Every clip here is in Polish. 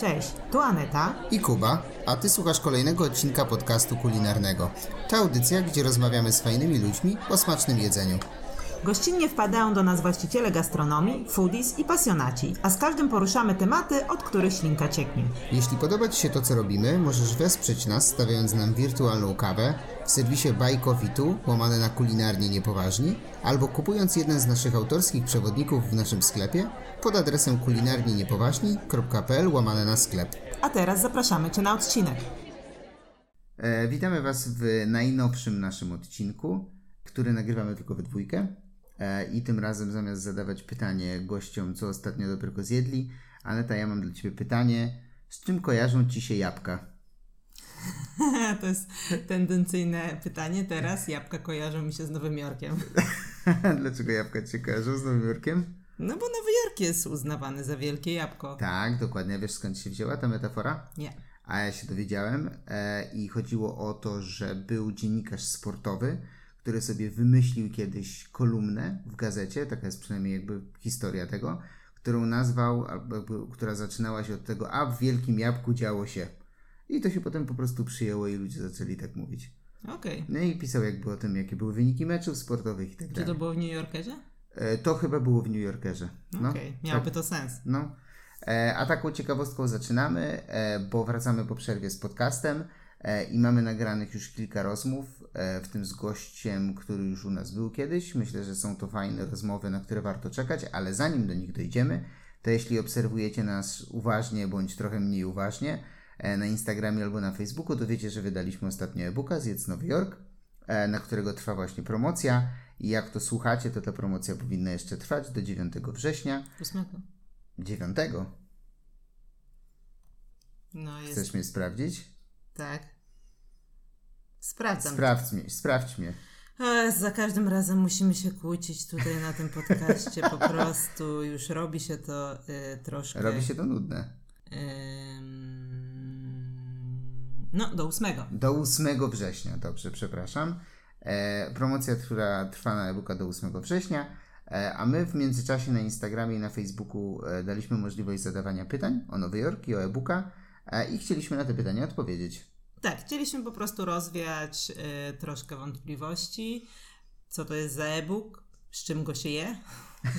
Cześć, tu Aneta i Kuba, a ty słuchasz kolejnego odcinka podcastu kulinarnego. To audycja, gdzie rozmawiamy z fajnymi ludźmi o smacznym jedzeniu. Gościnnie wpadają do nas właściciele gastronomii, foodies i pasjonaci, a z każdym poruszamy tematy, od których ślinka cieknie. Jeśli podoba Ci się to, co robimy, możesz wesprzeć nas, stawiając nam wirtualną kawę w serwisie Tu, łamane na kulinarnie niepoważni, albo kupując jeden z naszych autorskich przewodników w naszym sklepie pod adresem kulinarnieniepoważni.pl łamane na sklep. A teraz zapraszamy Cię na odcinek. E, witamy Was w najnowszym naszym odcinku, który nagrywamy tylko we dwójkę. E, I tym razem zamiast zadawać pytanie gościom, co ostatnio dobrego zjedli, Aneta, ja mam dla Ciebie pytanie. Z czym kojarzą Ci się jabłka? to jest tendencyjne pytanie. Teraz jabłka kojarzą mi się z Nowym Jorkiem. Dlaczego jabłka Ci się kojarzą z Nowym Jorkiem? No bo Nowy Jork jest uznawany za wielkie jabłko. Tak, dokładnie. Wiesz skąd się wzięła ta metafora? Nie. A ja się dowiedziałem e, i chodziło o to, że był dziennikarz sportowy, który sobie wymyślił kiedyś kolumnę w gazecie, taka jest przynajmniej jakby historia tego, którą nazwał, albo która zaczynała się od tego, a w Wielkim Jabłku działo się. I to się potem po prostu przyjęło i ludzie zaczęli tak mówić. Okej. Okay. No i pisał jakby o tym, jakie były wyniki meczów sportowych i tak dalej. Czy to było w New Yorkerze? E, to chyba było w New Yorkerze. No, Okej, okay. miałoby tak, to sens. No. E, a taką ciekawostką zaczynamy, e, bo wracamy po przerwie z podcastem. E, i mamy nagranych już kilka rozmów, e, w tym z gościem, który już u nas był kiedyś. Myślę, że są to fajne rozmowy, na które warto czekać, ale zanim do nich dojdziemy, to jeśli obserwujecie nas uważnie bądź trochę mniej uważnie na Instagramie albo na Facebooku, to wiecie, że wydaliśmy ostatnio e-booka Zjedz Nowy Jork, na którego trwa właśnie promocja i jak to słuchacie, to ta promocja powinna jeszcze trwać do 9 września. 8. 9. No jest... Chcesz mnie sprawdzić? Tak. Sprawdzam. Sprawdź mnie, sprawdź mnie. O, za każdym razem musimy się kłócić tutaj na tym podcaście. Po prostu już robi się to y, troszkę. Robi się to nudne. No, do 8. Do 8 września, dobrze, przepraszam. E, promocja, która trwa na e-booka do 8 września. E, a my w międzyczasie na Instagramie i na Facebooku e, daliśmy możliwość zadawania pytań o Nowy Jork i o e-booka i chcieliśmy na te pytania odpowiedzieć. Tak, chcieliśmy po prostu rozwiać y, troszkę wątpliwości, co to jest za e-book, z czym go się je,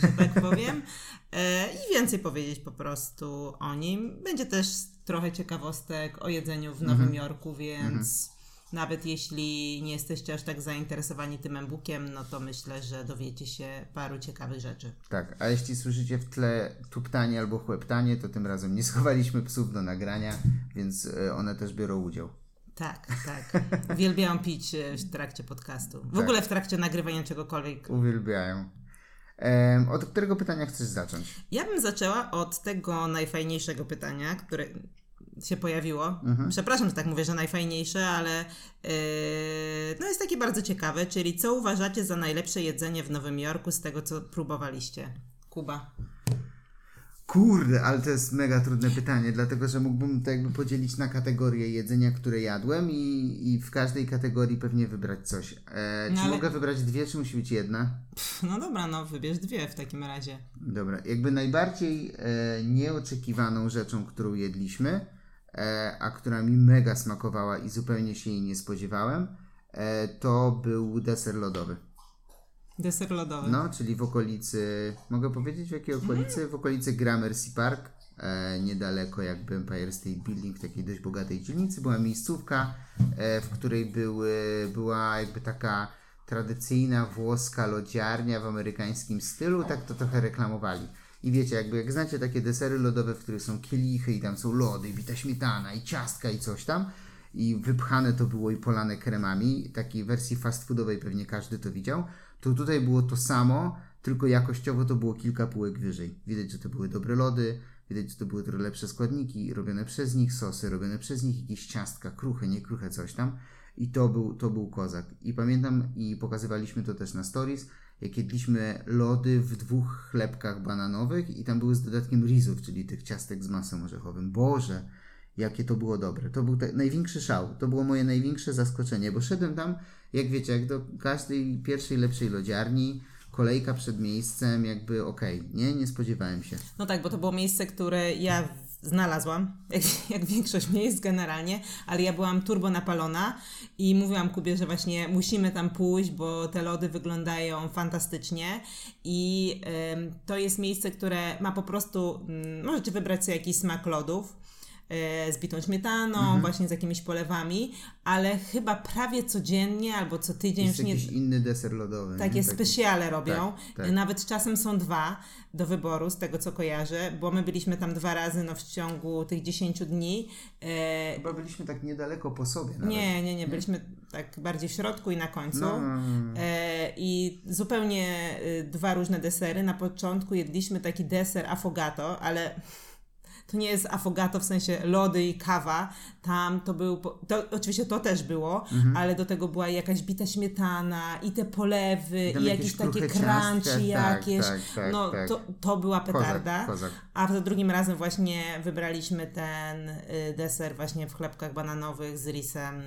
że tak powiem, y, i więcej powiedzieć po prostu o nim. Będzie też trochę ciekawostek o jedzeniu w Nowym mhm. Jorku, więc mhm. nawet jeśli nie jesteście aż tak zainteresowani tym e-bookiem, no to myślę, że dowiecie się paru ciekawych rzeczy. Tak, a jeśli słyszycie w tle tuptanie albo chłeptanie, to tym razem nie schowaliśmy psów do nagrania, więc y, one też biorą udział. Tak, tak. Uwielbiają pić e, w trakcie podcastu. W tak. ogóle w trakcie nagrywania czegokolwiek. Uwielbiają. Od którego pytania chcesz zacząć? Ja bym zaczęła od tego najfajniejszego pytania, które się pojawiło. Mhm. Przepraszam, że tak mówię, że najfajniejsze, ale yy, no jest takie bardzo ciekawe, czyli co uważacie za najlepsze jedzenie w Nowym Jorku z tego, co próbowaliście? Kuba. Kurde, ale to jest mega trudne pytanie, dlatego że mógłbym to jakby podzielić na kategorie jedzenia, które jadłem i, i w każdej kategorii pewnie wybrać coś. E, no czy ale... mogę wybrać dwie, czy musi być jedna? Pff, no dobra, no wybierz dwie w takim razie. Dobra, jakby najbardziej e, nieoczekiwaną rzeczą, którą jedliśmy, e, a która mi mega smakowała i zupełnie się jej nie spodziewałem, e, to był deser lodowy. Deser lodowy. No, czyli w okolicy, mogę powiedzieć w jakiej okolicy? W okolicy Gramercy Park, e, niedaleko jakby Empire State Building, w takiej dość bogatej dzielnicy, była miejscówka, e, w której były, była jakby taka tradycyjna włoska lodziarnia w amerykańskim stylu, tak to trochę reklamowali. I wiecie, jakby jak znacie takie desery lodowe, w których są kielichy i tam są lody, i bita śmietana i ciastka i coś tam, i wypchane to było i polane kremami, takiej wersji fast foodowej pewnie każdy to widział, to tutaj było to samo, tylko jakościowo to było kilka półek wyżej. Widać, że to były dobre lody, widać, że to były trochę lepsze składniki, robione przez nich sosy, robione przez nich jakieś ciastka, kruche, nie kruche, coś tam. I to był, to był kozak. I pamiętam, i pokazywaliśmy to też na stories, jak jedliśmy lody w dwóch chlebkach bananowych i tam były z dodatkiem rizów, czyli tych ciastek z masą orzechowym. Boże, jakie to było dobre. To był największy szał. To było moje największe zaskoczenie, bo szedłem tam, jak wiecie, jak do każdej pierwszej lepszej lodziarni, kolejka przed miejscem, jakby okej, okay, nie, nie spodziewałem się. No tak, bo to było miejsce, które ja znalazłam, jak, jak, większość miejsc generalnie, ale ja byłam turbo napalona i mówiłam Kubie, że właśnie musimy tam pójść, bo te lody wyglądają fantastycznie i y, to jest miejsce, które ma po prostu, y, możecie wybrać sobie jakiś smak lodów, z bitą śmietaną, mhm. właśnie z jakimiś polewami, ale chyba prawie codziennie albo co tydzień jest już nie... jakiś inny deser lodowy. Takie nie? specjale robią. Tak, tak. Nawet czasem są dwa do wyboru, z tego co kojarzę, bo my byliśmy tam dwa razy no, w ciągu tych 10 dni. E... Chyba byliśmy tak niedaleko po sobie. Nawet. Nie, nie, nie, byliśmy tak bardziej w środku i na końcu. No. E, I zupełnie dwa różne desery. Na początku jedliśmy taki deser affogato, ale to nie jest affogato w sensie lody i kawa. Tam to był, to, oczywiście to też było, mhm. ale do tego była jakaś bita śmietana i te polewy i, i jakieś takie crunchy tak, jakieś. Tak, tak, no tak. To, to była petarda. Kozak, kozak. A za drugim razem właśnie wybraliśmy ten y, deser właśnie w chlebkach bananowych z risem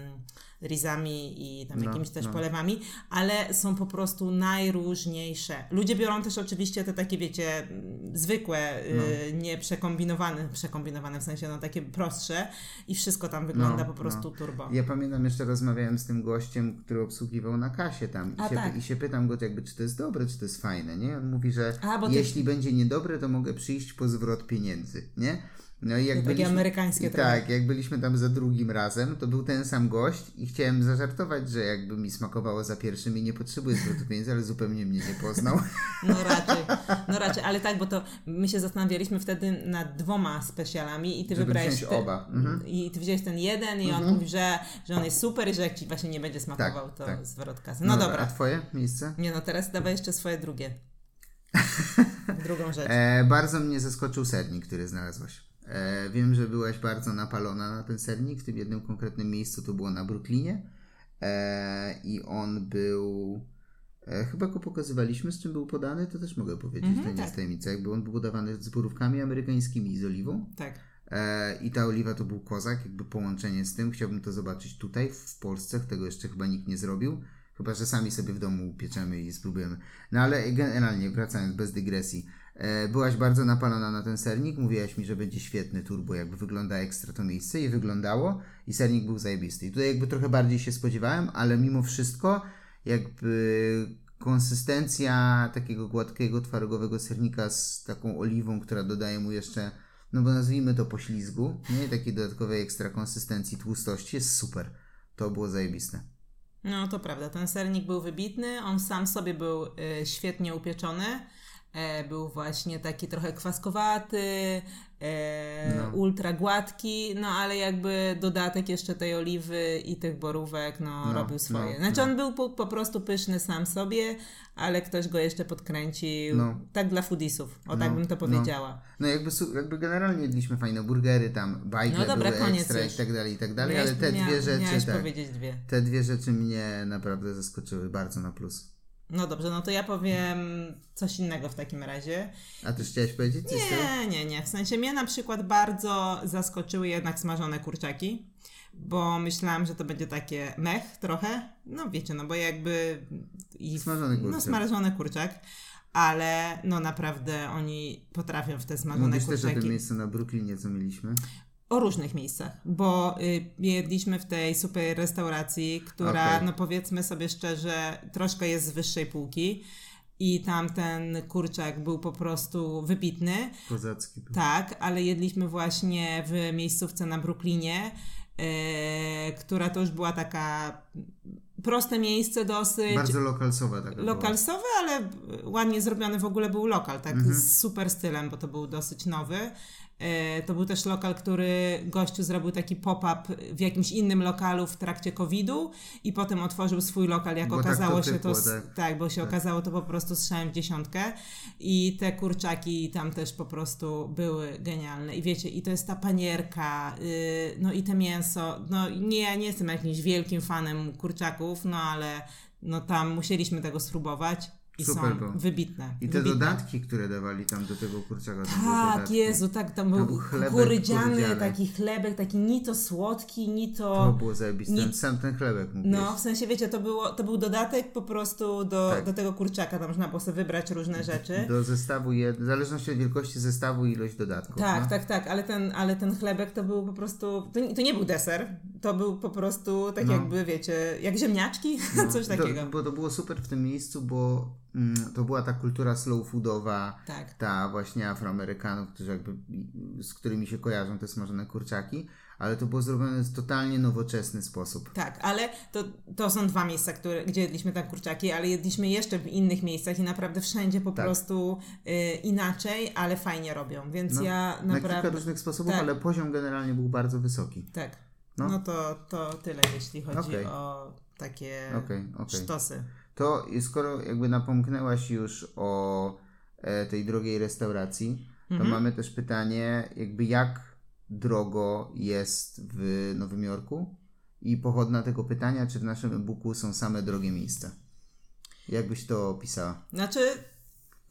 rizami i tam no, jakimiś też no. polewami, ale są po prostu najróżniejsze. Ludzie biorą też oczywiście te takie, wiecie, zwykłe, no. y, nieprzekombinowane, przekombinowane w sensie, no takie prostsze i wszystko tam wygląda no, po prostu no. turbo. Ja pamiętam jeszcze rozmawiałem z tym gościem, który obsługiwał na kasie tam i, A, się, tak. i się pytam go jakby, czy to jest dobre, czy to jest fajne, nie? On mówi, że A, jeśli ty... będzie niedobre, to mogę przyjść po zwrot pieniędzy, nie? No i jak byliśmy, amerykańskie i Tak, jak byliśmy tam za drugim razem, to był ten sam gość i chciałem zażartować, że jakby mi smakowało za pierwszym i nie potrzebuję zwrotu pieniędzy, ale zupełnie mnie nie poznał. No raczej, no raczej, ale tak, bo to my się zastanawialiśmy wtedy nad dwoma specjalami i ty Żeby wybrałeś oba. Mhm. I ty wziąłeś ten jeden i mhm. on mówi, że, że on jest super i że jak ci właśnie nie będzie smakował, tak, to tak. zwrot kasy. No, no dobra. A twoje miejsce? Nie no, teraz dawaj jeszcze swoje drugie. Drugą rzecz. E, bardzo mnie zaskoczył sernik, który znalazłaś. E, wiem, że byłaś bardzo napalona na ten sernik. W tym jednym konkretnym miejscu to było na Brooklynie. E, I on był. E, chyba go pokazywaliśmy, z czym był podany, to też mogę powiedzieć, mm -hmm, to nie tak. jest tajemnica. Jakby on był podawany z borówkami amerykańskimi i z oliwą. Tak. I ta oliwa to był kozak, jakby połączenie z tym. Chciałbym to zobaczyć tutaj, w Polsce. Tego jeszcze chyba nikt nie zrobił. Chyba, że sami sobie w domu pieczemy i spróbujemy. No ale generalnie, wracając bez dygresji. E, byłaś bardzo napalona na ten sernik, mówiłaś mi, że będzie świetny turbo, jakby wygląda ekstra to miejsce i wyglądało i sernik był zajebisty. I tutaj jakby trochę bardziej się spodziewałem, ale mimo wszystko jakby konsystencja takiego gładkiego, twarogowego sernika z taką oliwą, która dodaje mu jeszcze, no bo nazwijmy to poślizgu, nie? Takiej dodatkowej ekstra konsystencji, tłustości jest super. To było zajebiste. No to prawda, ten sernik był wybitny, on sam sobie był y, świetnie upieczony. E, był właśnie taki trochę kwaskowaty, e, no. ultra gładki, no ale jakby dodatek jeszcze tej oliwy i tych borówek, no, no robił swoje. No, znaczy no. on był po, po, prostu pyszny sam sobie, ale ktoś go jeszcze podkręcił, no. tak dla foodisów, o tak no, bym to powiedziała. No, jakby, jakby generalnie jedliśmy fajne burgery, tam bajki no dobra, były ekstra już. i tak dalej, i tak dalej, ale te dwie rzeczy, tak, powiedzieć dwie. te dwie rzeczy mnie naprawdę zaskoczyły bardzo na plus. No dobrze, no to ja powiem coś innego w takim razie. A ty chciałeś powiedzieć coś? Nie, nie, nie. W sensie mnie na przykład bardzo zaskoczyły jednak smażone kurczaki, bo myślałam, że to będzie takie mech trochę. No wiecie, no bo jakby... I, smażony kurczak. No smażony kurczak. Ale no naprawdę oni potrafią w te smażone Mówisz kurczaki. Mówisz też o tym miejscu na Brooklynie, co mieliśmy? O różnych miejscach, bo y, jedliśmy w tej super restauracji, która, okay. no powiedzmy sobie szczerze, troszkę jest z wyższej półki i tam ten kurczak był po prostu wybitny. Kozacki. Był. Tak, ale jedliśmy właśnie w miejscówce na Brooklynie, y, która to już była taka proste miejsce dosyć. Bardzo lokalsowe. Tak lokalsowe, ale ładnie zrobiony w ogóle był lokal, tak mhm. z super stylem, bo to był dosyć nowy. E, to był też lokal, który gościu zrobił taki pop-up w jakimś innym lokalu w trakcie COVID-u i potem otworzył swój lokal, jak bo okazało tak to się to. Tak. tak, bo się tak. okazało to po prostu strzałem w dziesiątkę. I te kurczaki tam też po prostu były genialne. I wiecie, i to jest ta panierka, yy, no i te mięso. No nie, nie jestem jakimś wielkim fanem kurczaków, no ale no tam musieliśmy tego spróbować i Super są było. wybitne. I te wybitne. dodatki, które dawali tam do tego kurczaka. Tak. Jezu, tak, tam był, był chlebek kukurydziany. taki chlebek, taki ni to słodki, ni to... To było zajebiste. Ten Sam ten chlebek mógł No, w sensie, wiecie, to, było, to był dodatek po prostu do, Tak. do tego kurczaka, tam można było sobie wybrać różne rzeczy. Do zestawu, jed... w zależności od wielkości zestawu i ilość dodatków. Tak, no. tak, tak, ale ten, ale ten chlebek to był po prostu, to, nie- to nie był deser, to był po prostu tak No. jakby, wiecie, jak ziemniaczki, No, coś takiego. To, bo to było super w tym miejscu, bo to była ta kultura slow foodowa, Tak. ta właśnie Afroamerykanów, którzy jakby, z którymi się kojarzą te smażone kurczaki, ale to było zrobione w totalnie nowoczesny sposób. Tak, ale to, to są dwa miejsca, które, gdzie jedliśmy tam kurczaki, ale jedliśmy jeszcze w innych miejscach i naprawdę wszędzie po Tak. prostu y, inaczej, ale fajnie robią, więc No, ja Na naprawdę... kilka różnych sposobów, tak. ale poziom generalnie był bardzo wysoki. Tak, No. no, to, to tyle, jeśli chodzi Okej. o takie Okej, okej. sztosy. To skoro jakby napomknęłaś już o e, tej drogiej restauracji, to Mhm. mamy też pytanie, jakby jak drogo jest w Nowym Jorku? I pochodna tego pytania, czy w naszym e-booku są same drogie miejsca? Jak byś to opisała? Znaczy,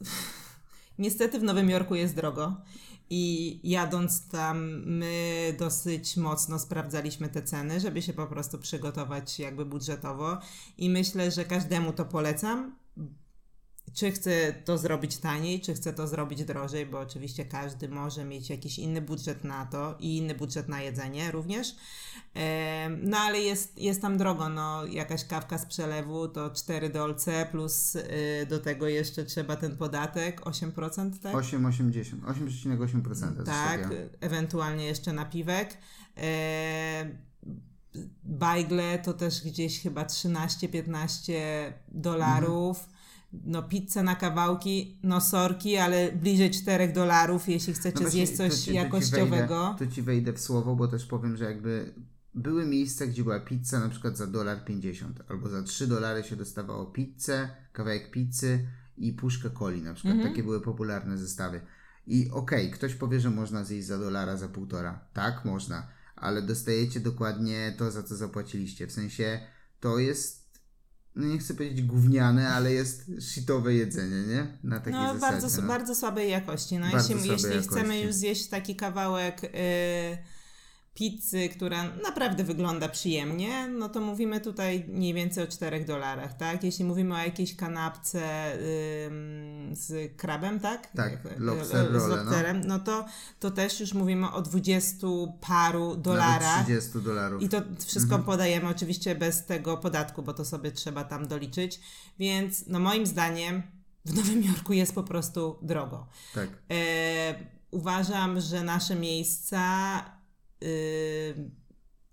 niestety w Nowym Jorku jest drogo. I jadąc tam, my dosyć mocno sprawdzaliśmy te ceny, żeby się po prostu przygotować jakby budżetowo. I myślę, że każdemu to polecam. Czy chce to zrobić taniej, czy chce to zrobić drożej, bo oczywiście każdy może mieć jakiś inny budżet na to i inny budżet na jedzenie również. No ale jest, jest tam drogo, no jakaś kawka z przelewu to 4 dolce plus y, do tego jeszcze trzeba ten podatek 8%, tak? 8,80, 8,8%. coś Tak, ewentualnie jeszcze napiwek. Bajgle to też gdzieś chyba 13-15 dolarów. No pizzę na kawałki, no sorki, ale bliżej 4 dolarów, jeśli chcecie No właśnie, zjeść coś to ci- to ci jakościowego. Wejdę, to ci wejdę w słowo, bo też powiem, że jakby były miejsca, gdzie była pizza na przykład za dolar 50 albo za 3 dolary się dostawało pizzę, kawałek pizzy i puszkę coli na przykład. Mhm. Takie były popularne zestawy. I okej, ktoś powie, że można zjeść za dolara, za półtora. Tak, można, ale dostajecie dokładnie to, za co zapłaciliście. W sensie to jest no nie chcę powiedzieć gówniane, ale jest shitowe jedzenie, nie? Na takiej No, zasadzie. bardzo, no. bardzo słabej jakości. No, Bardzo jeśli, jeśli chcemy jakości. już zjeść taki kawałek y, pizzy, która naprawdę wygląda przyjemnie, no to mówimy tutaj mniej więcej o 4 dolarach, tak? Jeśli mówimy o jakiejś kanapce ym, z krabem, tak? Tak, Jak- lobster z no. lobsterem, no, to, to też już mówimy o 20 paru Nawet dolarach. 30 dolarów. I to wszystko Mhm. podajemy oczywiście bez tego podatku, bo to sobie trzeba tam doliczyć. Więc no moim zdaniem w Nowym Jorku jest po prostu drogo. Tak. E, uważam, że nasze miejsca y,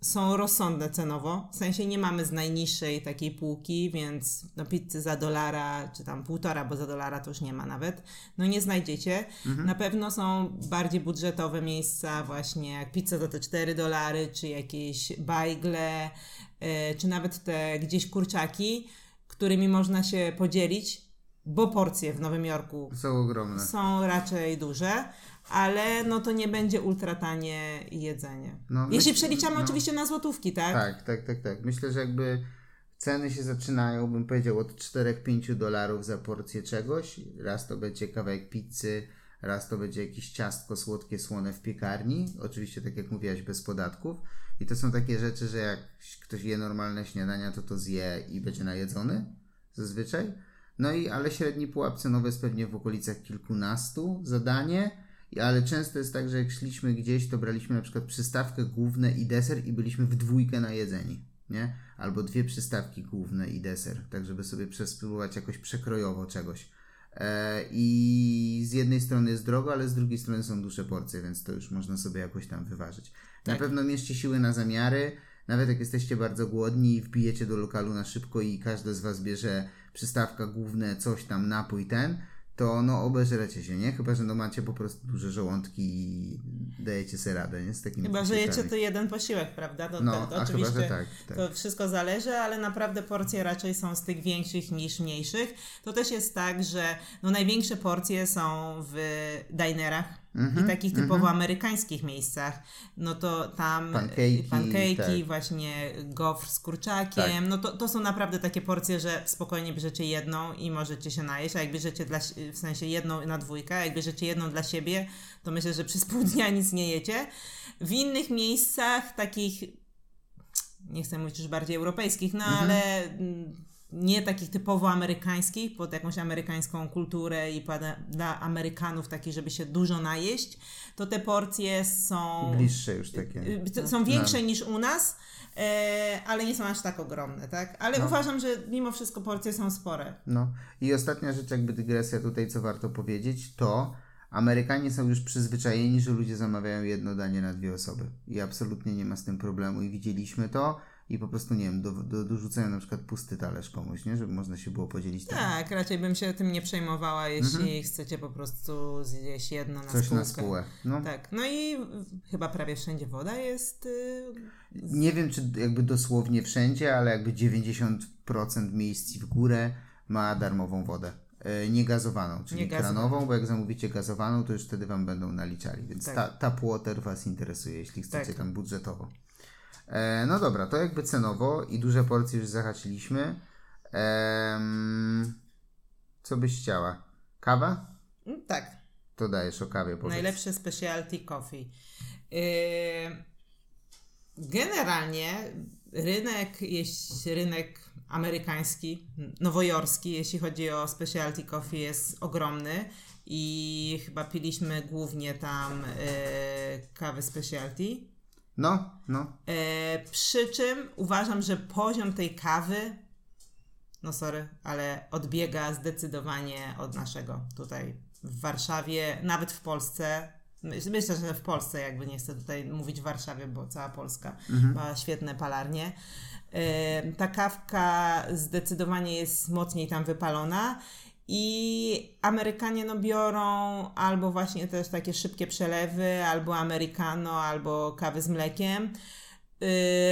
są rozsądne cenowo. W sensie nie mamy z najniższej takiej półki, więc no pizzy za dolara, czy tam półtora, bo za dolara to już nie ma nawet, no nie znajdziecie. Na pewno są bardziej budżetowe miejsca, właśnie jak pizza za te 4 dolary, czy jakieś bajgle, y, czy nawet te gdzieś kurczaki, którymi można się podzielić, bo porcje w Nowym Jorku Są ogromne. są raczej duże, ale no to nie będzie ultra tanie jedzenie. No, Jeśli myśl- przeliczamy no. oczywiście na złotówki, tak? Tak, tak, tak, tak. Myślę, że jakby ceny się zaczynają, bym powiedział, od 4-5 dolarów za porcję czegoś. Raz to będzie kawałek pizzy, raz to będzie jakieś ciastko słodkie, słone w piekarni. Oczywiście, tak jak mówiłaś, bez podatków. I to są takie rzeczy, że jak ktoś je normalne śniadania, to to zje i będzie najedzony zazwyczaj. No i ale średni pułap cenowy jest pewnie w okolicach kilkunastu za danie. I- Ale często jest tak, że jak szliśmy gdzieś, to braliśmy na przykład przystawkę główne i deser i byliśmy w dwójkę najedzeni, nie? Albo dwie przystawki główne i deser, tak żeby sobie przespróbować jakoś przekrojowo czegoś. E, I z jednej strony jest drogo, ale z drugiej strony są duże porcje, więc to już można sobie jakoś tam wyważyć. Na Tak. pewno mierzcie siły na zamiary, nawet jak jesteście bardzo głodni i wbijecie do lokalu na szybko i każdy z Was bierze przystawka główne, coś tam, napój ten, to no obeżrecie się, nie? Chyba, że no macie po prostu duże żołądki i dajecie sobie radę, nie? Z takimi Chyba, że jecie to jeden posiłek, prawda? To, No, to, to chyba, oczywiście że tak, tak. to wszystko zależy, ale naprawdę porcje raczej są z tych większych niż mniejszych. To też jest tak, że no największe porcje są w dinerach, i takich typowo amerykańskich miejscach, no to tam Pancake'i, pancake'i tak. właśnie gofr z kurczakiem, Tak. no to, to są naprawdę takie porcje, że spokojnie bierzecie jedną i możecie się najeść, a jak bierzecie dla, w sensie jedną na dwójkę, a jak bierzecie jedną dla siebie, to myślę, że przez pół dnia nic nie jecie. W innych miejscach takich nie chcę mówić już bardziej europejskich, no ale mm, nie takich typowo amerykańskich, pod jakąś amerykańską kulturę i dla Amerykanów takich, żeby się dużo najeść, to te porcje są, Bliższe już takie. y, t- są większe niż u nas, e, ale nie są aż tak ogromne, tak? Ale uważam, że mimo wszystko porcje są spore. No i ostatnia rzecz, jakby dygresja tutaj, co warto powiedzieć, to Amerykanie są już przyzwyczajeni, że ludzie zamawiają jedno danie na dwie osoby. I absolutnie nie ma z tym problemu. I widzieliśmy to i po prostu, nie wiem, do, do, dorzucają na przykład pusty talerz komuś, nie? Żeby można się było podzielić tym. Tak, raczej bym się tym nie przejmowała, jeśli chcecie po prostu zjeść jedno na Coś spółkę. na spółę. No. Tak, no i chyba prawie wszędzie woda jest y, Nie wiem, czy jakby dosłownie wszędzie, ale jakby 90% miejsc w górę ma darmową wodę. E, Niegazowaną, czyli Nie kranową, bo jak zamówicie gazowaną, to już wtedy Wam będą naliczali. Więc Tak. ta, tap water Was interesuje, jeśli chcecie Tak. tam budżetowo. E, no dobra, to jakby cenowo i duże porcje już zahaczyliśmy. Co byś chciała? Kawa? mm, tak, To dajesz o kawie, powiedz. najlepsze specialty coffee. Yy, generalnie rynek, jest rynek amerykański, nowojorski, jeśli chodzi o specialty coffee jest ogromny i chyba piliśmy głównie tam yy, kawy specialty. No, no. E, przy czym uważam, że poziom tej kawy, no sorry, ale odbiega zdecydowanie od naszego tutaj w Warszawie, nawet w Polsce. Myśl- Myślę, że w Polsce, jakby nie chcę tutaj mówić w Warszawie, bo cała Polska ma świetne palarnie. E, ta kawka zdecydowanie jest mocniej tam wypalona. I Amerykanie no biorą albo właśnie też takie szybkie przelewy, albo americano, albo kawy z mlekiem. Yy,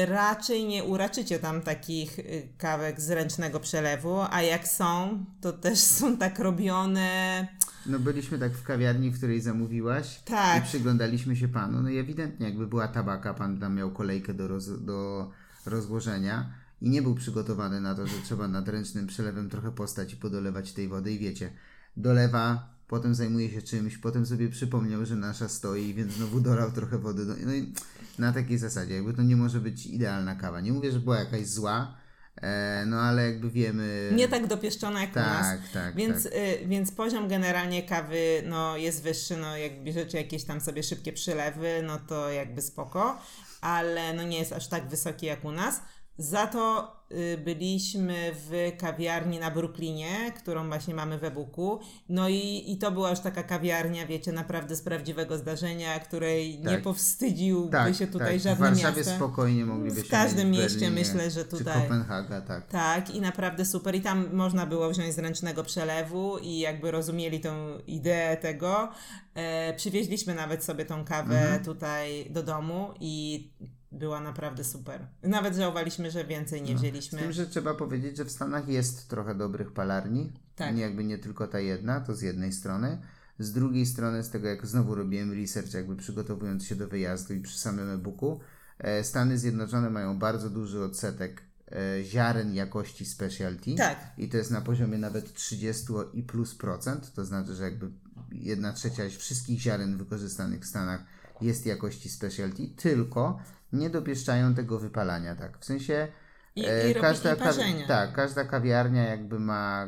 raczej nie uraczycie tam takich y, kawek z ręcznego przelewu, a jak są, to też są tak robione. No byliśmy tak w kawiarni, w której zamówiłaś Tak. i przyglądaliśmy się panu. No i ewidentnie jakby była tabaka, pan tam miał kolejkę do, roz, do rozłożenia i nie był przygotowany na to, że trzeba nad ręcznym przelewem trochę postać i podolewać tej wody i wiecie, dolewa, potem zajmuje się czymś, potem sobie przypomniał, że nasza stoi, więc znowu dolał trochę wody. Do, no i na takiej zasadzie, jakby to nie może być idealna kawa. Nie mówię, że była jakaś zła, e, no ale jakby wiemy... Nie tak dopieszczone jak u nas. Tak, tak, Więc, tak. y, więc poziom generalnie kawy no, jest wyższy, no jak bierzecie jakieś tam sobie szybkie przylewy, no to jakby spoko, ale no nie jest aż tak wysoki jak u nas. Za to y, byliśmy w kawiarni na Brooklynie, którą właśnie mamy w e-booku. No i, i to była już taka kawiarnia, wiecie, naprawdę z prawdziwego zdarzenia, której nie Tak. powstydziłby tak, się tutaj tak. żadne W Warszawie miasto. spokojnie mogliby W każdym mieście Berlinie, myślę, że Czy tutaj- Kopenhaga, tak. Tak, i naprawdę super. I tam można było wziąć z ręcznego przelewu i jakby rozumieli tą ideę tego. E, przywieźliśmy nawet sobie tą kawę Mhm. tutaj do domu i była naprawdę super. Nawet żałowaliśmy, że więcej nie Z wzięliśmy. tym, że trzeba powiedzieć, że w Stanach jest trochę dobrych palarni. Tak. Nie, jakby nie tylko ta jedna, to z jednej strony. Z drugiej strony, z tego jak znowu robiłem research, jakby przygotowując się do wyjazdu i przy samym e-booku, e, Stany Zjednoczone mają bardzo duży odsetek e, ziaren jakości specialty. Tak. I to jest na poziomie nawet 30 i plus procent. To znaczy, że jakby jedna trzecia wszystkich ziaren wykorzystanych w Stanach jest jakości specialty, tylko nie dopieszczają tego wypalania, tak. W sensie I- e, i robi- każda, i tak, każda kawiarnia jakby ma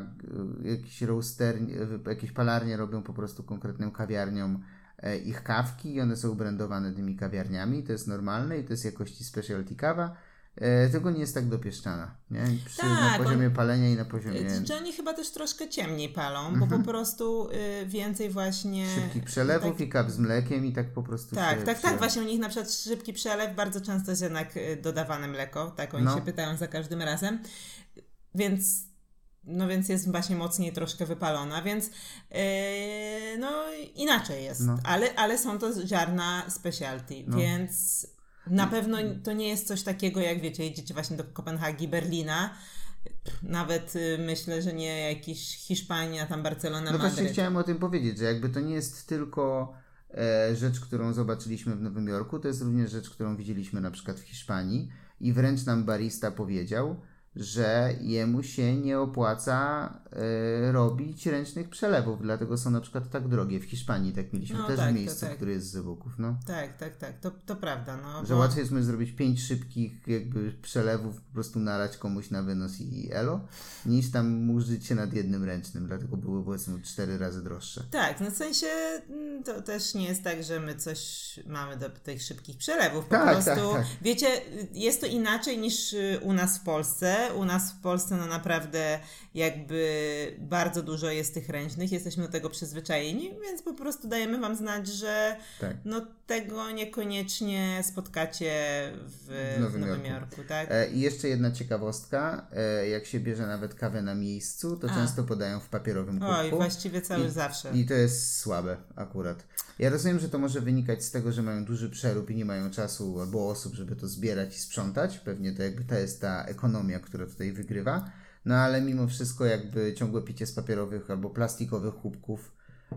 e, jakiś roaster, e, jakieś palarnie robią po prostu konkretną kawiarnią e, ich kawki i one są brandowane tymi kawiarniami, to jest normalne i to jest jakości specialty kawa, e, tylko nie jest tak dopieszczana, nie? Przy, na Tak, poziomie palenia i na poziomie Y, Że oni chyba też troszkę ciemniej palą, bo po prostu y, więcej właśnie... Mhm. szybkich przelewów tak- i kaw z mlekiem i tak po prostu Tak, tak, tak. Właśnie u nich na przykład szybki przelew, bardzo często jest jednak y, dodawane mleko, tak oni No. się pytają za każdym razem. Więc no więc jest właśnie mocniej troszkę wypalona, więc yy, no inaczej jest. No. Ale, ale są to ziarna specialty, więc na pewno to nie jest coś takiego, jak wiecie, jedziecie właśnie do Kopenhagi, Berlina. Nawet y, myślę, że nie jakiś Hiszpania, tam Barcelona, No właśnie Madryt. chciałem o tym powiedzieć, że jakby to nie jest tylko e, rzecz, którą zobaczyliśmy w Nowym Jorku, to jest również rzecz, którą widzieliśmy na przykład w Hiszpanii i wręcz nam barista powiedział, że jemu się nie opłaca y, robić ręcznych przelewów, dlatego są na przykład tak drogie. W Hiszpanii tak mieliśmy No też tak, miejsce, tak. które jest z Zebuków, no. Tak, tak, tak, to, to prawda. No, Że bo- łatwiej jest zrobić pięć szybkich jakby przelewów, po prostu nalać komuś na wynos i elo, niż tam murzyć się nad jednym ręcznym, dlatego były powiedzmy cztery razy droższe. Tak, no w sensie mm, to też nie jest tak, że my coś mamy do tych szybkich przelewów. Po Tak, prostu, tak, tak. wiecie, jest to inaczej niż y, u nas w Polsce. U nas w Polsce no naprawdę jakby bardzo dużo jest tych ręcznych, jesteśmy do tego przyzwyczajeni, więc po prostu dajemy Wam znać, że Tak. no tego niekoniecznie spotkacie w, W Nowym Nowym Jorku. Jorku, tak? E, I jeszcze jedna ciekawostka, e, jak się bierze nawet kawę na miejscu, to A. często podają w papierowym kubku. Oj, właściwie cały I- zawsze. I to jest słabe akurat. Ja rozumiem, że to może wynikać z tego, że mają duży przerób i nie mają czasu albo osób, żeby to zbierać i sprzątać. Pewnie to jakby to jest ta ekonomia, która tutaj wygrywa. No ale mimo wszystko jakby ciągłe picie z papierowych albo plastikowych kubków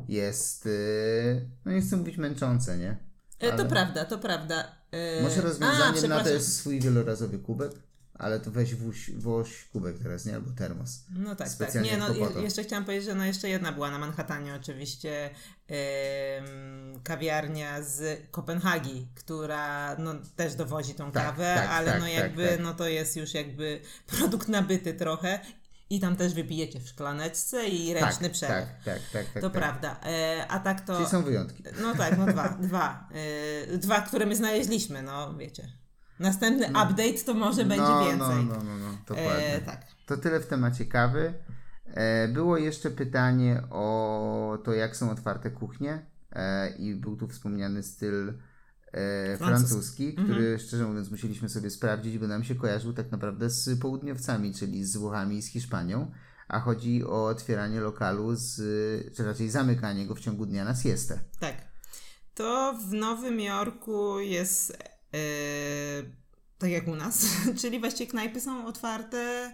jest, yy, no nie chcę mówić męczące, nie? E, To ale- prawda, to prawda. E, Może a, rozwiązaniem na to przepraszam. jest swój wielorazowy kubek, ale to weź wóź, woź kubek teraz, nie? Albo termos. No tak, tak. Specjalnie Nie, no, jeszcze chciałam powiedzieć, że no jeszcze jedna była na Manhattanie oczywiście em, kawiarnia z Kopenhagi, która no, też dowozi tą Tak, kawę, tak, ale tak, no tak, jakby tak. no to jest już jakby produkt nabyty trochę i tam też wypijecie w szklaneczce i ręczny tak, przelew. tak, tak, tak, tak. to tak. prawda. E, a tak to... Czyli są wyjątki. No tak, no dwa, dwa. E, dwa, które my znaleźliśmy, no wiecie. Następny update to może będzie no, więcej. No, no, no, no, dokładnie. E, tak. To tyle w temacie kawy. E, było jeszcze pytanie o to, jak są otwarte kuchnie e, i był tu wspomniany styl e, Francuski. który szczerze mówiąc musieliśmy sobie sprawdzić, bo nam się kojarzył tak naprawdę z południowcami, czyli z Włochami i z Hiszpanią, a chodzi o otwieranie lokalu, z, czy raczej zamykanie go w ciągu dnia na siestę. Tak. To w Nowym Jorku jest tak jak u nas, czyli właściwie knajpy są otwarte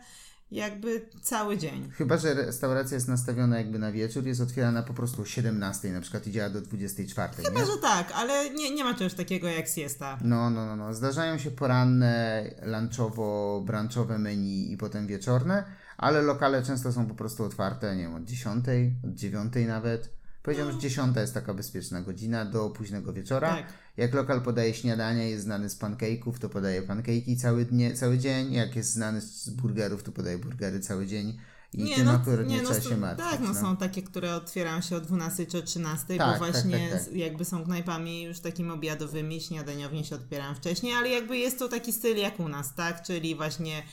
jakby cały dzień. Chyba, że restauracja jest nastawiona jakby na wieczór, jest otwierana po prostu o 17 na przykład i działa do 24. Chyba, nie? że tak, ale nie, nie ma czegoś takiego jak siesta. No, no, no, no. Zdarzają się poranne, lunchowo-branchowe menu i potem wieczorne, ale lokale często są po prostu otwarte, nie wiem, od 10, od 9 nawet. Powiedziałem, że 10 jest taka bezpieczna godzina do późnego wieczora. Tak. Jak lokal podaje śniadanie, jest znany z pancake'ów, to podaje pancake'i cały, dnie, cały dzień. Jak jest znany z burgerów, to podaje burgery cały dzień. I tym akurat nie, trzeba są- się martwić. Tak, no, są takie, które otwierają się o 12 czy o 13, Tak, bo tak, właśnie tak, tak. jakby są knajpami już takimi obiadowymi, śniadaniowymi się otwierają wcześniej, ale jakby jest to taki styl jak u nas, tak? Czyli właśnie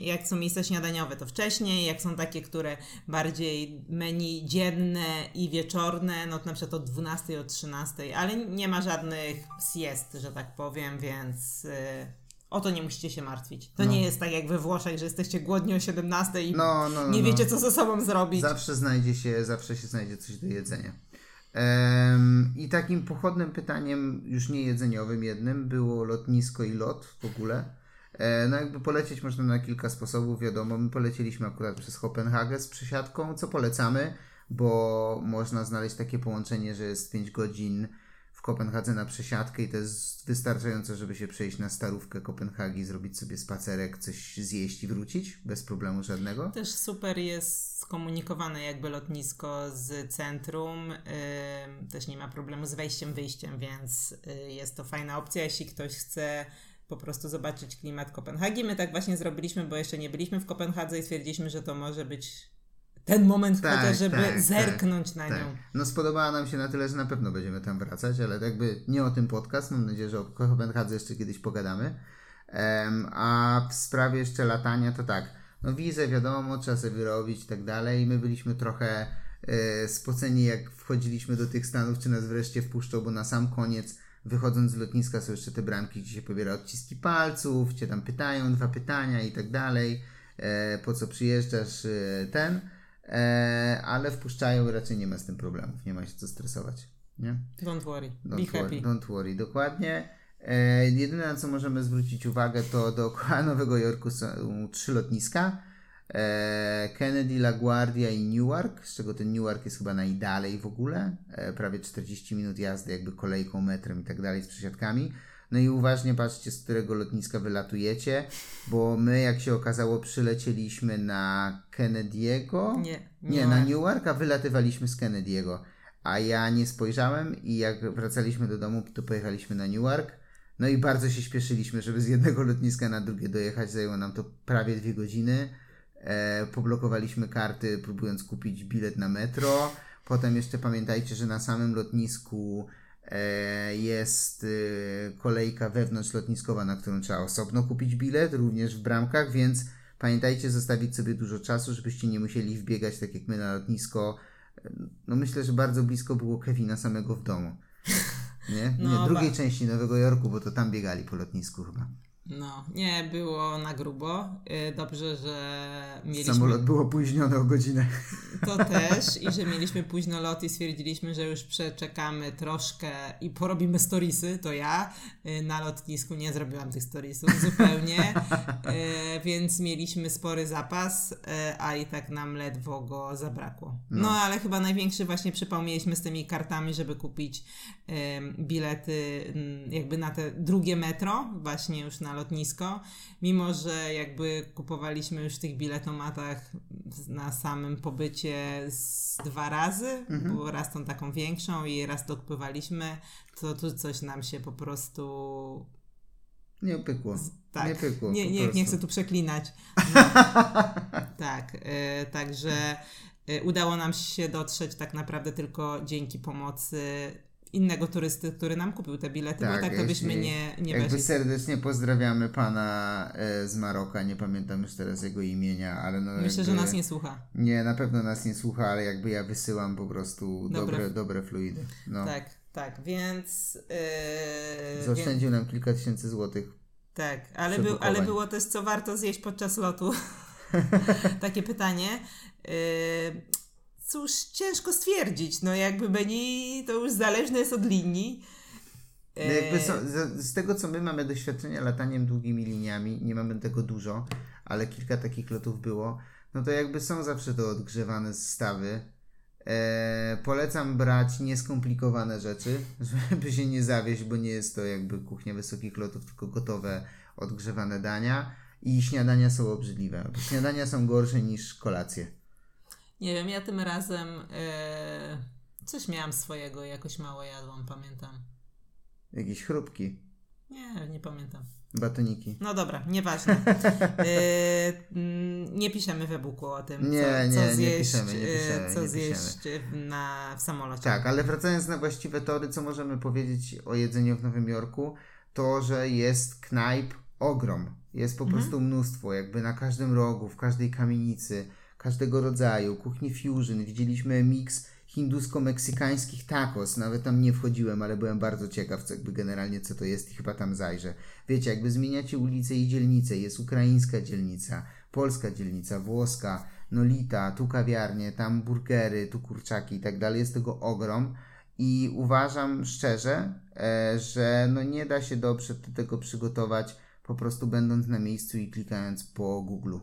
jak są miejsca śniadaniowe to wcześniej, jak są takie, które bardziej menu dzienne i wieczorne, no to na przykład o 12, o 13, ale nie ma żadnych siest, że tak powiem, więc... Yy... O to nie musicie się martwić. To nie jest tak jak we Włoszech, że jesteście głodni o 17 i No, no, no, nie no. wiecie, co ze sobą zrobić. Zawsze znajdzie się, zawsze się znajdzie coś do jedzenia. Em, I takim pochodnym pytaniem, już nie jedzeniowym jednym, było lotnisko i lot w ogóle. E, no jakby polecieć można na kilka sposobów, wiadomo. My polecieliśmy akurat przez Kopenhagę z przesiadką, co polecamy, bo można znaleźć takie połączenie, że jest 5 godzin w Kopenhadze na przesiadkę i to jest wystarczające, żeby się przejść na starówkę Kopenhagi, zrobić sobie spacerek, coś zjeść i wrócić bez problemu żadnego. Też super jest skomunikowane jakby lotnisko z centrum. Też nie ma problemu z wejściem, wyjściem, więc y, jest to fajna opcja, jeśli ktoś chce po prostu zobaczyć klimat Kopenhagi. My tak właśnie zrobiliśmy, bo jeszcze nie byliśmy w Kopenhadze i stwierdziliśmy, że to może być ten moment Tak, żeby tak, zerknąć na Tak. nią. No spodobała nam się na tyle, że na pewno będziemy tam wracać, ale jakby nie o tym podcast. Mam nadzieję, że o Kopenhadze jeszcze kiedyś pogadamy. Em, a w sprawie jeszcze latania to tak, no wizę wiadomo, trzeba sobie wyrobić i tak dalej. My byliśmy trochę e, spoceni jak wchodziliśmy do tych Stanów, czy nas wreszcie wpuszczą, bo na sam koniec wychodząc z lotniska są jeszcze te bramki, gdzie się pobiera odciski palców, cię tam pytają, dwa pytania i tak dalej, e, po co przyjeżdżasz, e, ten. E, ale wpuszczają i raczej nie ma z tym problemów, nie ma się co stresować. Nie? Don't worry, be Don't happy. don't worry, dokładnie. E, jedyne na co możemy zwrócić uwagę to dookoła Nowego Jorku są trzy lotniska. e, Kennedy, LaGuardia i Newark, z czego ten Newark jest chyba najdalej w ogóle, e, prawie 40 minut jazdy jakby kolejką, metrem i tak dalej z przesiadkami. No i uważnie patrzcie, z którego lotniska wylatujecie, bo my, jak się okazało, przylecieliśmy na Kennedy'ego. Nie, Nie, na Newark, a wylatywaliśmy z Kennedy'ego. A ja nie spojrzałem i jak wracaliśmy do domu, to pojechaliśmy na Newark. No i bardzo się śpieszyliśmy, żeby z jednego lotniska na drugie dojechać. Zajęło nam to prawie dwie godziny. E, poblokowaliśmy karty, próbując kupić bilet na metro. Potem jeszcze pamiętajcie, że na samym lotnisku jest e, kolejka wewnątrzlotniskowa, na którą trzeba osobno kupić bilet, również w bramkach, więc pamiętajcie zostawić sobie dużo czasu, żebyście nie musieli wbiegać tak jak my na lotnisko. E, No myślę, że bardzo blisko było Kevina samego w domu. Nie? No, nie drugiej ba- części Nowego Jorku, bo to tam biegali po lotnisku chyba. No, nie, było na grubo. Y, Dobrze, że mieliśmy Samolot był opóźniony o godzinę. to też i że mieliśmy późno lot i stwierdziliśmy, że już przeczekamy troszkę i porobimy storiesy, to ja y, na lotnisku nie zrobiłam tych storiesów zupełnie, y, więc mieliśmy spory zapas, a i tak nam ledwo go zabrakło. No, ale chyba największy właśnie przypał mieliśmy z tymi kartami, żeby kupić bilety mm, jakby na te drugie metro, właśnie już na lotnisko, mimo że jakby kupowaliśmy już w tych biletomatach na samym pobycie z dwa razy, bo raz tą taką większą i raz dokupywaliśmy, to tu coś nam się po prostu Nie pykło. tak, Nie pykło. nie, nie, nie chcę tu przeklinać. No. tak, e, także e, udało nam się dotrzeć tak naprawdę tylko dzięki pomocy innego turysty, który nam kupił te bilety, bo tak to byśmy nie, nie Jakby weszli. serdecznie pozdrawiamy pana e, z Maroka, nie pamiętam już teraz jego imienia, ale no Myślę, że nas nie słucha. Nie, na pewno nas nie słucha, ale jakby ja wysyłam po prostu Dobre. dobre, dobre fluidy. No. Tak, tak, więc... Yy, więc Zaoszczędził nam kilka tysięcy złotych. tak, ale, był, ale było też co warto zjeść podczas lotu. Takie pytanie. Yy, cóż, ciężko stwierdzić. No jakby Beni to już zależne jest od linii. No jakby są, z, z tego, co my mamy doświadczenia lataniem długimi liniami, nie mamy tego dużo, ale kilka takich lotów było, no to jakby są zawsze to odgrzewane zestawy. E, polecam brać nieskomplikowane rzeczy, żeby się nie zawieść, bo nie jest to jakby kuchnia wysokich lotów, tylko gotowe, odgrzewane dania. I śniadania są obrzydliwe. Śniadania są gorsze niż kolacje. Nie wiem, ja tym razem yy, coś miałam swojego, jakoś mało jadłam, pamiętam. Jakieś chrupki, Nie, nie pamiętam. batoniki. No dobra, nieważne. Yy, nie piszemy w e-booku o tym, Nie, co, nie, co nie zjeść, piszemy, nie yy, piszemy, co nie zjeść na, w samolocie. Tak, ale wracając na właściwe tory, co możemy powiedzieć o jedzeniu w Nowym Jorku, to, że jest knajp ogrom. Jest po prostu mnóstwo, jakby na każdym rogu, w każdej kamienicy, każdego rodzaju, kuchni fusion. Widzieliśmy miks hindusko-meksykańskich tacos. Nawet tam nie wchodziłem, ale byłem bardzo ciekaw, co jakby generalnie co to jest i chyba tam zajrzę. Wiecie, jakby zmieniacie ulice i dzielnice. Jest ukraińska dzielnica, polska dzielnica, włoska, Nolita, tu kawiarnie, tam burgery, tu kurczaki i tak dalej. Jest tego ogrom. I uważam szczerze, e, że no nie da się dobrze do tego przygotować po prostu będąc na miejscu i klikając po Google.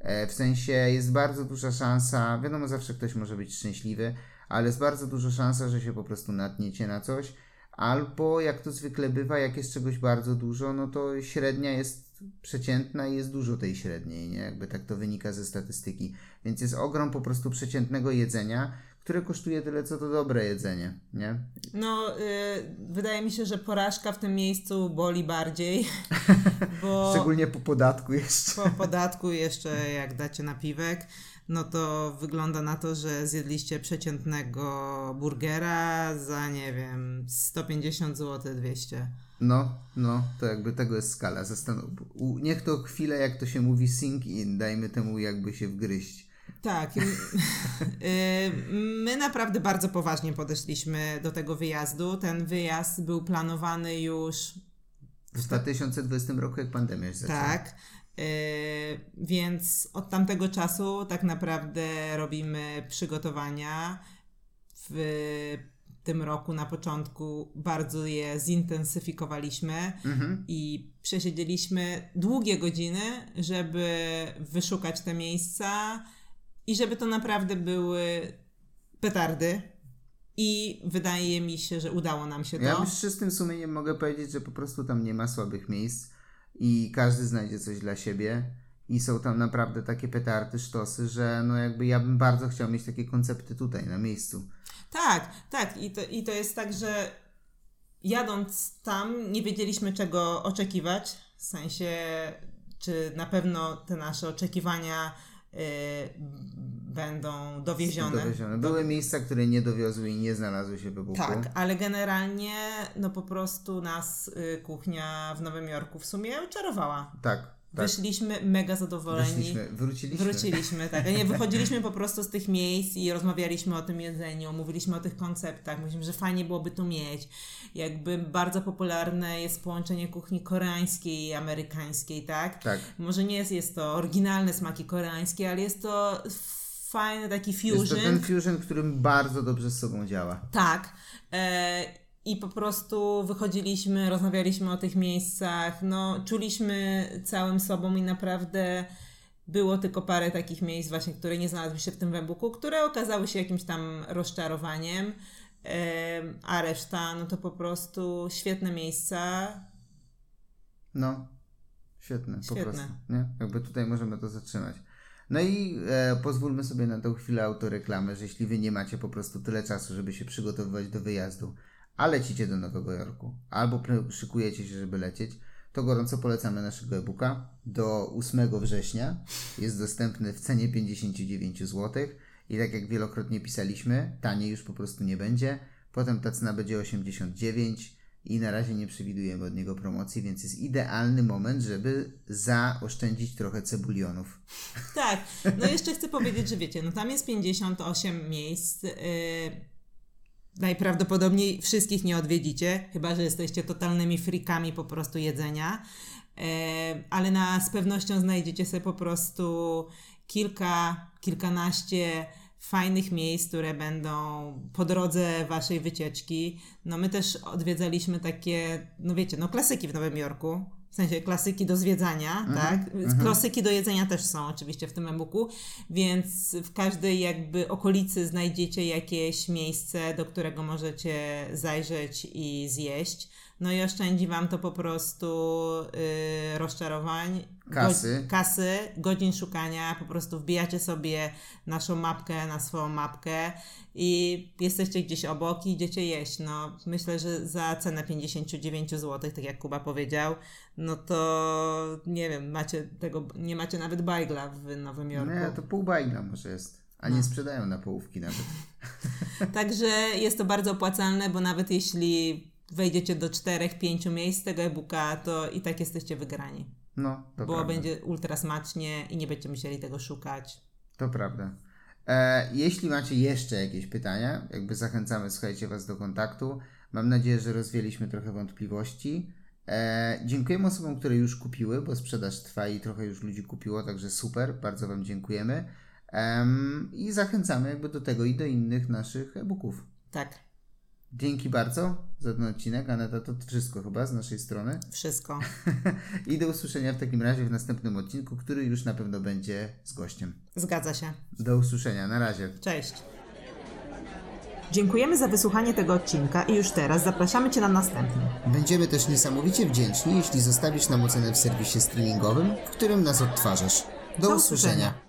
E, w sensie jest bardzo duża szansa, wiadomo zawsze ktoś może być szczęśliwy, ale jest bardzo duża szansa, że się po prostu natniecie na coś. Albo jak to zwykle bywa, jak jest czegoś bardzo dużo, no to średnia jest przeciętna i jest dużo tej średniej, nie? Jakby tak to wynika ze statystyki. Więc jest ogrom po prostu przeciętnego jedzenia, które kosztuje tyle, co to dobre jedzenie, nie? No, y, wydaje mi się, że porażka w tym miejscu boli bardziej, bo Szczególnie po podatku jeszcze. po podatku jeszcze jak dacie napiwek, no to wygląda na to, że zjedliście przeciętnego burgera za, nie wiem, 150 zł, 200. No, no, to jakby tego jest skala. Zastan- u- niech to chwilę, jak to się mówi, sink in, dajmy temu jakby się wgryźć. Tak. y, y, My naprawdę bardzo poważnie podeszliśmy do tego wyjazdu. Ten wyjazd był planowany już W 2020 roku, jak pandemia się zaczęła. Tak. Yy, więc od tamtego czasu tak naprawdę robimy przygotowania w tym roku na początku bardzo je zintensyfikowaliśmy i przesiedzieliśmy długie godziny, żeby wyszukać te miejsca i żeby to naprawdę były petardy. I wydaje mi się, że udało nam się to. Ja już z czystym sumieniem mogę powiedzieć, że po prostu tam nie ma słabych miejsc i każdy znajdzie coś dla siebie i są tam naprawdę takie petardy, sztosy, że no jakby ja bym bardzo chciał mieć takie koncepty tutaj na miejscu. Tak, tak. I to, I to jest tak, że jadąc tam nie wiedzieliśmy czego oczekiwać. W sensie, czy na pewno te nasze oczekiwania będą dowiezione. Dowiezione. Były miejsca, które nie dowiozły i nie znalazły się we Buku. Tak, ale generalnie no po prostu nas y, kuchnia w Nowym Jorku w sumie oczarowała. Tak, tak. Wyszliśmy mega zadowoleni. Wyszliśmy, wróciliśmy. Wróciliśmy, tak. Nie, wychodziliśmy po prostu z tych miejsc i rozmawialiśmy o tym jedzeniu, mówiliśmy o tych konceptach, mówiliśmy, że fajnie byłoby tu mieć. Jakby bardzo popularne jest połączenie kuchni koreańskiej i amerykańskiej, tak? Tak. Może nie jest, jest to oryginalne smaki koreańskie, ale jest to fajny taki Jest fusion. to ten fusion, którym bardzo dobrze z sobą działa. Tak. E, I po prostu wychodziliśmy, rozmawialiśmy o tych miejscach, no czuliśmy całym sobą i naprawdę było tylko parę takich miejsc właśnie, które nie znalazły się w tym webooku, które okazały się jakimś tam rozczarowaniem, a reszta no to po prostu świetne miejsca. No, świetne, po Świetne. prostu. Nie? Jakby tutaj możemy to zatrzymać. No i e, pozwólmy sobie na tą chwilę autoreklamę, że jeśli wy nie macie po prostu tyle czasu, żeby się przygotowywać do wyjazdu, a lecicie do Nowego Jorku, albo szykujecie się, żeby lecieć, to gorąco polecamy naszego e-booka. Do 8 września jest dostępny w cenie 59 zł i tak jak wielokrotnie pisaliśmy, taniej już po prostu nie będzie. Potem ta cena będzie 89 i na razie nie przewidujemy od niego promocji, więc jest idealny moment, żeby zaoszczędzić trochę cebulionów. Tak, no jeszcze chcę powiedzieć, że wiecie, no tam jest 58 miejsc. Yy, najprawdopodobniej wszystkich nie odwiedzicie, chyba że jesteście totalnymi frikami po prostu jedzenia. Yy, ale na, z pewnością znajdziecie sobie po prostu kilka, kilkanaście fajnych miejsc, które będą po drodze waszej wycieczki. No my też odwiedzaliśmy takie, no wiecie, no klasyki w Nowym Jorku. W sensie klasyki do zwiedzania, tak? Klasyki do jedzenia też są oczywiście w tym e-booku, więc w każdej jakby okolicy znajdziecie jakieś miejsce, do którego możecie zajrzeć i zjeść. No i oszczędzi Wam to po prostu yy, rozczarowań, Kasy. Go, kasy, godzin szukania, po prostu wbijacie sobie naszą mapkę na swoją mapkę i jesteście gdzieś obok i idziecie jeść. No, myślę, że za cenę 59 zł, tak jak Kuba powiedział, no to nie wiem, macie tego, nie macie nawet bajgla w Nowym Jorku. Nie, to pół bajna może jest. A nie sprzedają na połówki nawet. Także jest to bardzo opłacalne, bo nawet jeśli wejdziecie do 4-5 miejsc tego e-booka, to i tak jesteście wygrani. No, to Bo prawda. będzie ultra smacznie i nie będziecie musieli tego szukać. To prawda. E, jeśli macie jeszcze jakieś pytania, jakby zachęcamy, słuchajcie Was do kontaktu. Mam nadzieję, że rozwieliśmy trochę wątpliwości. E, dziękujemy osobom, które już kupiły, bo sprzedaż trwa i trochę już ludzi kupiło, także super, bardzo Wam dziękujemy. Em, I zachęcamy jakby do tego i do innych naszych e-booków. Tak, Dzięki bardzo za ten odcinek. Aneta, to wszystko chyba z naszej strony. wszystko. I do usłyszenia w takim razie w następnym odcinku, który już na pewno będzie z gościem. Zgadza się. Do usłyszenia, na razie. Cześć. Dziękujemy za wysłuchanie tego odcinka i już teraz zapraszamy Cię na następny. Będziemy też niesamowicie wdzięczni, jeśli zostawisz nam ocenę w serwisie streamingowym, w którym nas odtwarzasz. Do, Do usłyszenia. usłyszenia.